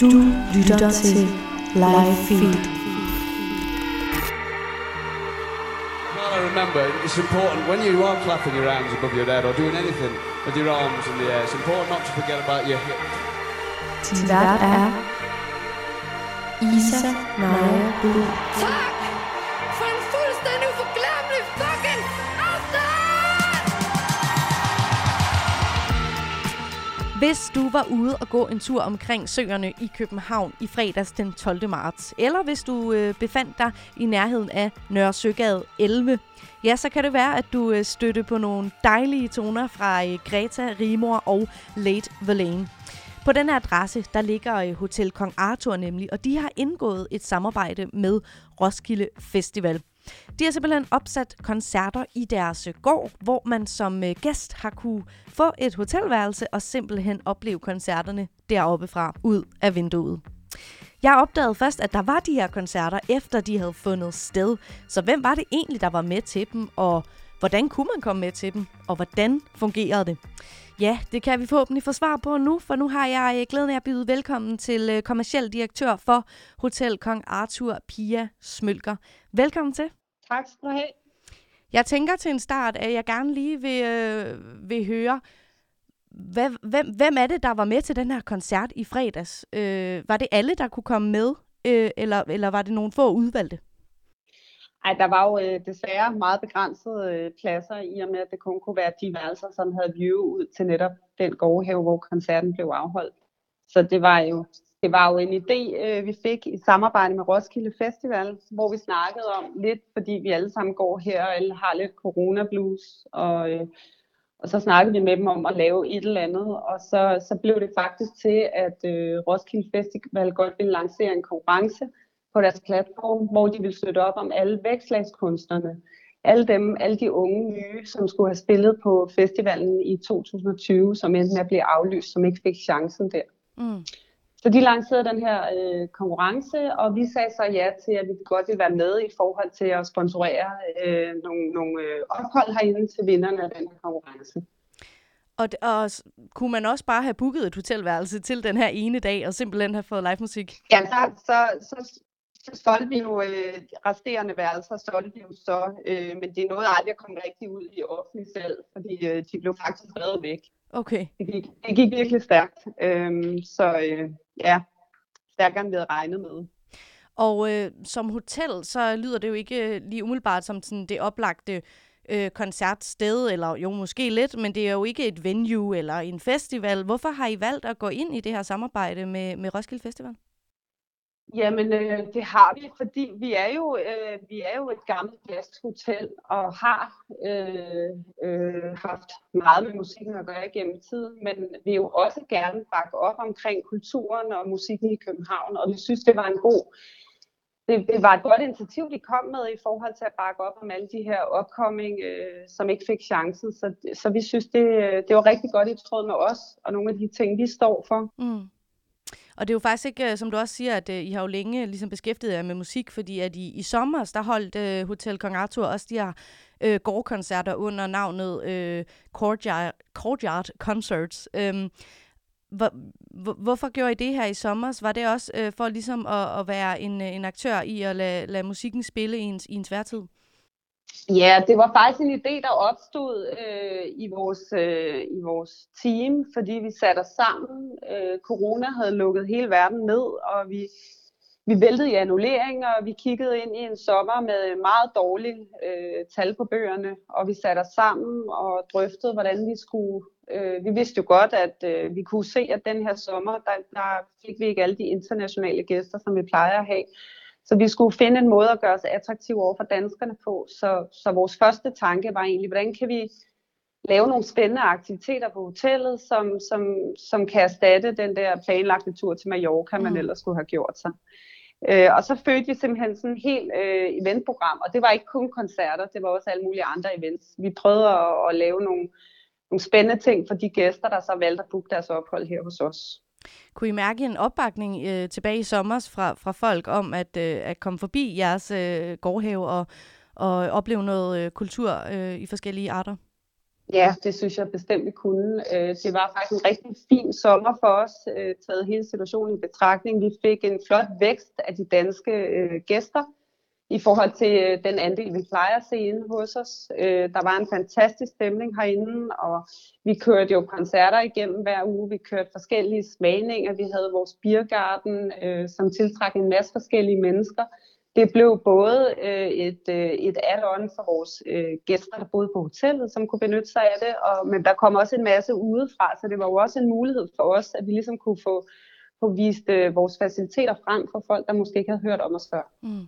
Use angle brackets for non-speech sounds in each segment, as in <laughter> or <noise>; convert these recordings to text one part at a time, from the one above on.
Du lytter til Live Feed. Well, I remember it's important when you are clapping your hands above your head or doing anything with your arms in the air. It's important not to forget about your hip. Din vært er Isa Naja Bull. Hvis du var ude og gå en tur omkring søerne i København i fredags den 12. marts, eller hvis du øh, befandt dig i nærheden af Nørre Søgade 11, ja, så kan det være, at du øh, støtte på nogle dejlige toner fra øh, Greta, Rimor og Late Verlaine. På den her adresse, der ligger øh, Hotel Kong Arthur nemlig, og de har indgået et samarbejde med Roskilde Festival. De har simpelthen opsat koncerter i deres øh, gård, hvor man som øh, gæst har kunne få et hotelværelse og simpelthen opleve koncerterne deroppe fra ud af vinduet. Jeg opdagede først, at der var de her koncerter, efter de havde fundet sted. Så hvem var det egentlig, der var med til dem, og hvordan kunne man komme med til dem, og hvordan fungerede det? Ja, det kan vi forhåbentlig få svar på nu, for nu har jeg øh, glæden af at byde velkommen til kommersiel kommerciel direktør for Hotel Kong Arthur, Pia Smølker. Velkommen til. Tak skal du have. Jeg tænker til en start, at jeg gerne lige vil, øh, vil høre, hvad, hvem, hvem er det, der var med til den her koncert i fredags? Øh, var det alle, der kunne komme med, øh, eller, eller var det nogle få udvalgte? Ej, der var jo øh, desværre meget begrænsede øh, pladser, i og med at det kun kunne være de værelser, som havde view ud til netop den gårdhave, hvor koncerten blev afholdt. Så det var jo, det var jo en idé, øh, vi fik i samarbejde med Roskilde Festival, hvor vi snakkede om lidt, fordi vi alle sammen går her og alle har lidt corona blues, og, øh, og så snakkede vi med dem om at lave et eller andet, og så, så blev det faktisk til, at øh, Roskilde Festival godt ville lancere en konkurrence, på deres platform, hvor de ville støtte op om alle vækslagskunstnerne. Alle dem, alle de unge nye, som skulle have spillet på festivalen i 2020, som endte med at blive aflyst, som ikke fik chancen der. Mm. Så de lancerede den her øh, konkurrence, og vi sagde så ja til, at vi godt ville være med i forhold til at sponsorere øh, nogle, nogle øh, ophold herinde til vinderne af den her konkurrence. Og, og kunne man også bare have booket et hotelværelse til den her ene dag, og simpelthen have fået live musik? Ja, så, så, så, så solgte vi jo øh, de resterende værelser, solgte vi jo så, øh, men det er noget aldrig at komme rigtig ud i offentlig selv, fordi øh, de blev faktisk reddet væk. Okay. Det gik, det gik virkelig stærkt, øh, så øh, ja, stærkere end vi havde regnet med. Og øh, som hotel, så lyder det jo ikke øh, lige umiddelbart som sådan det oplagte øh, koncertsted, eller jo måske lidt, men det er jo ikke et venue eller en festival. Hvorfor har I valgt at gå ind i det her samarbejde med, med Roskilde Festival? Jamen, øh, det har vi, fordi vi er jo, øh, vi er jo et gammelt glashotel og har øh, øh, haft meget med musikken at gøre gennem tiden, men vi vil jo også gerne bakke op omkring kulturen og musikken i København, og vi synes, det var en god, det, det var et godt initiativ, de kom med i forhold til at bakke op om alle de her upcoming, øh, som ikke fik chancen, så, så vi synes, det, øh, det var rigtig godt i tråd med os og nogle af de ting, vi står for. Mm. Og det er jo faktisk ikke, øh, som du også siger, at uh, I har jo længe øh, ligesom beskæftiget jer med musik, fordi at I, i sommer, der holdt uh, Hotel Kong Arthur også de her uh, gårdkoncerter under navnet uh, Courtyard, Courtyard Concerts. Um, hvor, hvor, hvorfor gjorde I det her i sommer? Var det også uh, for ligesom at, at være en, en aktør i at lade, lade musikken spille i en, i en sværtid? Ja, det var faktisk en idé, der opstod øh, i, vores, øh, i vores team, fordi vi satte os sammen. Øh, corona havde lukket hele verden ned, og vi, vi væltede i annulleringer, og vi kiggede ind i en sommer med meget dårlige øh, tal på bøgerne, og vi satte os sammen og drøftede, hvordan vi skulle... Øh, vi vidste jo godt, at øh, vi kunne se, at den her sommer, der, der fik vi ikke alle de internationale gæster, som vi plejer at have. Så vi skulle finde en måde at gøre os attraktive over for danskerne på. Så, så vores første tanke var egentlig, hvordan kan vi lave nogle spændende aktiviteter på hotellet, som, som, som kan erstatte den der planlagte tur til Mallorca, man Mm. ellers skulle have gjort sig. Øh, og så fødte vi simpelthen sådan et helt øh, eventprogram, og det var ikke kun koncerter, det var også alle mulige andre events. Vi prøvede at, at lave nogle, nogle spændende ting for de gæster, der så valgte at booke deres ophold her hos os. Kunne I mærke en opbakning øh, tilbage i sommer fra, fra folk om at, øh, at komme forbi jeres øh, gårdhave og, og opleve noget øh, kultur øh, i forskellige arter? Ja, det synes jeg bestemt, vi kunne. Øh, det var faktisk en rigtig fin sommer for os, øh, taget hele situationen i betragtning. Vi fik en flot vækst af de danske øh, gæster i forhold til den andel, vi plejer at se inde hos os. Der var en fantastisk stemning herinde, og vi kørte jo koncerter igennem hver uge. Vi kørte forskellige smagninger. Vi havde vores biergarten, som tiltrak en masse forskellige mennesker det blev både øh, et, øh, et add-on for vores øh, gæster, der boede på hotellet, som kunne benytte sig af det, og, men der kom også en masse udefra, så det var jo også en mulighed for os, at vi ligesom kunne få, få vist øh, vores faciliteter frem for folk, der måske ikke havde hørt om os før. Mm.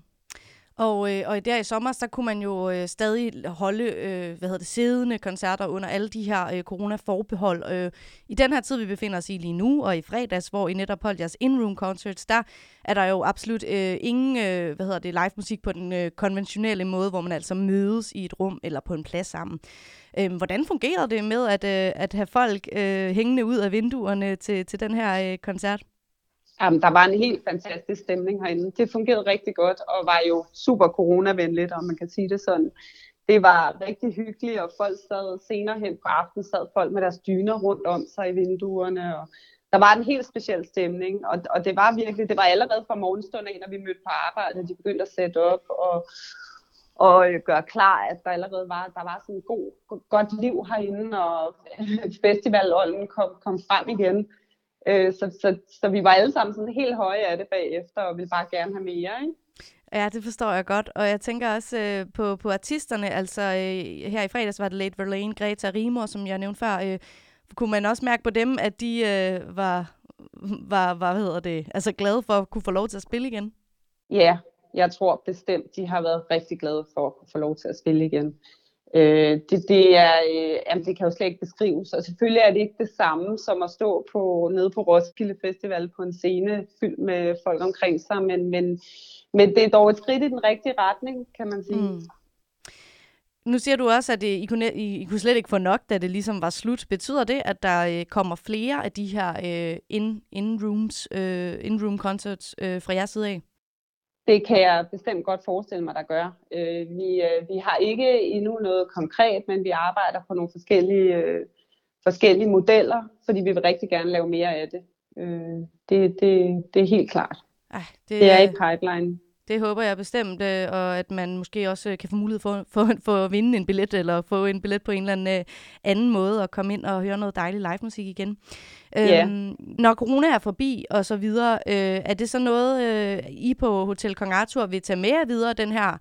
Og, øh, og der i sommer, så kunne man jo øh, stadig holde øh, hvad hedder det, siddende koncerter under alle de her øh, corona-forbehold. Øh, I den her tid, vi befinder os i lige nu, og i fredags, hvor I netop holdt jeres in-room concerts, der er der jo absolut øh, ingen øh, hvad hedder det, live musik på den øh, konventionelle måde, hvor man altså mødes i et rum eller på en plads sammen. Øh, hvordan fungerede det med at, øh, at have folk øh, hængende ud af vinduerne til, til den her øh, koncert? Jamen, der var en helt fantastisk stemning herinde. Det fungerede rigtig godt, og var jo super coronavenligt, om man kan sige det sådan. Det var rigtig hyggeligt, og folk sad senere hen på aftenen, sad folk med deres dyner rundt om sig i vinduerne, og der var en helt speciel stemning, og, og det var virkelig, det var allerede fra morgenstunden af, når vi mødte på arbejde, de begyndte at sætte op og, og øh, gøre klar, at der allerede var, der var sådan en god, godt liv herinde, og <laughs> festivalånden kom, kom frem igen. Øh, så, så, så vi var alle sammen sådan helt høje af det bagefter, og ville bare gerne have mere, ikke? Ja, det forstår jeg godt. Og jeg tænker også øh, på, på artisterne. Altså øh, her i fredags var det Late Verlaine, Greta Rimor, som jeg nævnte før. Øh, kunne man også mærke på dem, at de øh, var, var, var hvad hedder det, altså glade for at kunne få lov til at spille igen? Ja, jeg tror bestemt, de har været rigtig glade for at kunne få lov til at spille igen. Øh, det, det, er, øh, jamen, det kan jo slet ikke beskrives, og selvfølgelig er det ikke det samme som at stå på, nede på Roskilde Festival på en scene fyldt med folk omkring sig, men, men, men det er dog et skridt i den rigtige retning, kan man sige. Mm. Nu siger du også, at det, I, kunne, I, I kunne slet ikke få nok, da det ligesom var slut. Betyder det, at der øh, kommer flere af de her øh, in, in-rooms, øh, in-room concerts øh, fra jeres side af? Det kan jeg bestemt godt forestille mig, der gør. Øh, vi, øh, vi har ikke endnu noget konkret, men vi arbejder på nogle forskellige, øh, forskellige modeller, fordi vi vil rigtig gerne lave mere af det. Øh, det, det, det er helt klart. Ej, det, det er i pipeline. Det håber jeg bestemt, øh, og at man måske også kan få mulighed for, <laughs> for, for at vinde en billet, eller få en billet på en eller anden øh, anden måde, og komme ind og høre noget dejlig live musik igen. Yeah. Øhm, når corona er forbi, og så videre, øh, er det så noget, øh, I på Hotel Kong Arthur vil tage med videre, den her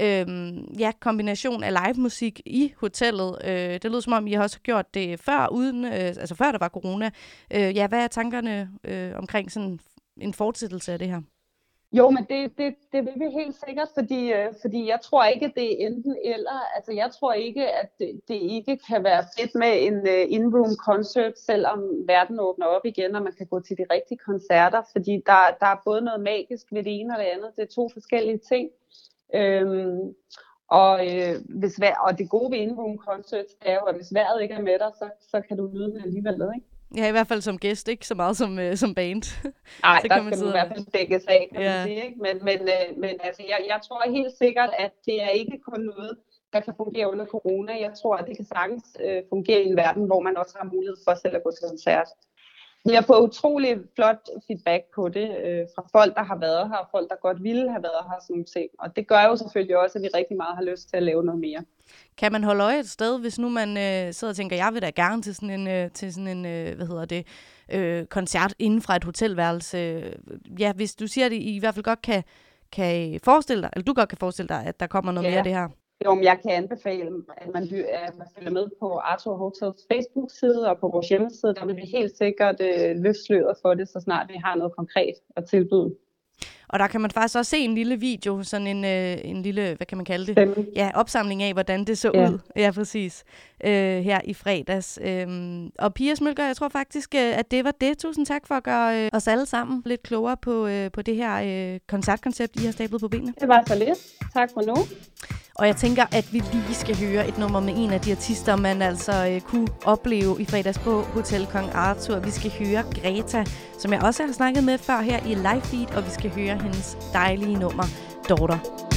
øh, ja, kombination af live musik i hotellet. Øh, det lyder som om, I har også gjort det før, uden, øh, altså før der var corona. Øh, ja, hvad er tankerne øh, omkring sådan en fortsættelse af det her? Jo, men det, det, det vil vi helt sikkert, fordi, øh, fordi jeg tror ikke, at det er enten eller. Altså, jeg tror ikke, at det, det ikke kan være fedt med en øh, in-room concert, selvom verden åbner op igen, og man kan gå til de rigtige koncerter, fordi der, der er både noget magisk ved det ene og det andet. Det er to forskellige ting. Øhm, og, øh, hvis vejr, og det gode ved in-room concerts er jo, at hvis vejret ikke er med dig, så, så kan du nyde det alligevel, ikke? Ja, i hvert fald som gæst, ikke så meget som, uh, som band. <laughs> Nej, der skal du i hvert fald dækkes af, kan ja. man sige. Ikke? Men, men, uh, men altså, jeg, jeg tror helt sikkert, at det er ikke kun noget, der kan fungere under corona. Jeg tror, at det kan sagtens uh, fungere i en verden, hvor man også har mulighed for selv at gå til koncert. Vi har fået utrolig flot feedback på det øh, fra folk, der har været her, og folk, der godt ville have været her, sådan ting. Og det gør jo selvfølgelig også, at vi rigtig meget har lyst til at lave noget mere. Kan man holde øje et sted, hvis nu man øh, sidder og tænker, jeg vil da gerne til sådan en, øh, til sådan en øh, hvad hedder det, øh, koncert inden fra et hotelværelse. Ja, hvis du siger, at I i hvert fald godt kan, kan forestille dig, eller du godt kan forestille dig, at der kommer noget ja. mere af det her. Jo, men jeg kan anbefale, at man, at man følger med på Arthur Hotels Facebook-side og på vores hjemmeside. Der vil vi helt sikkert øh, løfte sløret for det, så snart vi har noget konkret at tilbyde. Og der kan man faktisk også se en lille video, sådan en, øh, en lille, hvad kan man kalde det? Stemme. Ja, opsamling af, hvordan det så ja. ud. Ja, præcis. Øh, her i fredags. Øhm, og Pia Smølger, jeg tror faktisk, øh, at det var det. Tusind tak for at gøre øh, os alle sammen lidt klogere på, øh, på det her øh, koncertkoncept, I har stablet på benene. Det var så lidt. Tak for nu. Og jeg tænker, at vi lige skal høre et nummer med en af de artister, man altså øh, kunne opleve i fredags på Hotel Kong Arthur. Vi skal høre Greta, som jeg også har snakket med før her i live feed, og vi skal høre hendes dejlige nummer, Daughter.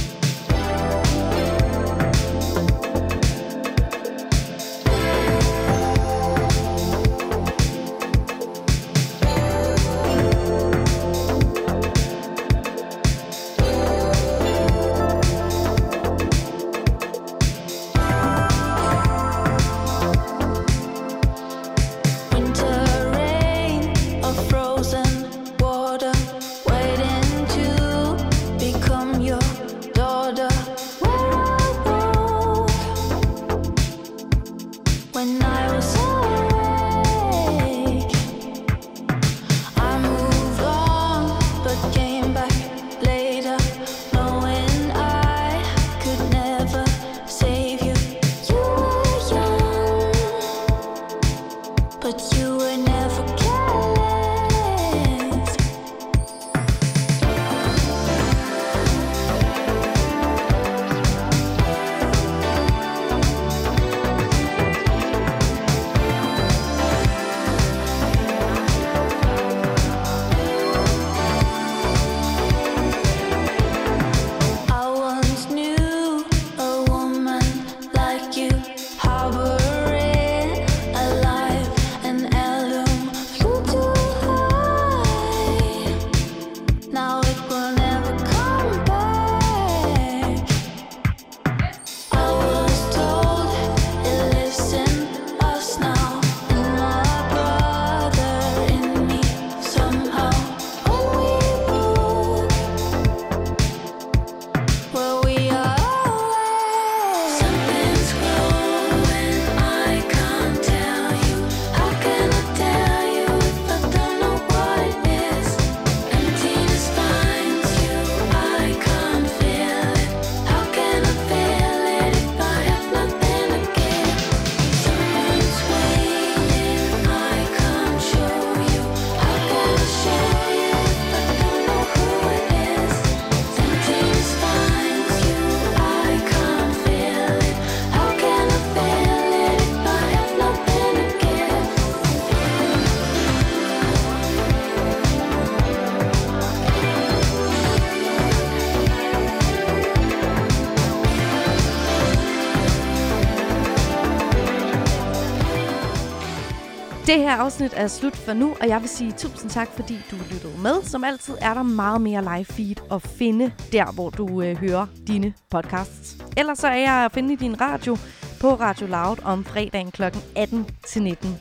Det her afsnit er slut for nu, og jeg vil sige tusind tak, fordi du lyttede med. Som altid er der meget mere live feed at finde der, hvor du øh, hører dine podcasts. Ellers så er jeg at finde i din radio på Radio Loud om fredagen kl. 18 til 19.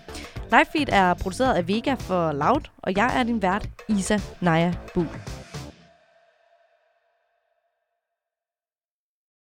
Live feed er produceret af Vega for Loud, og jeg er din vært, Isa Naja Buhl.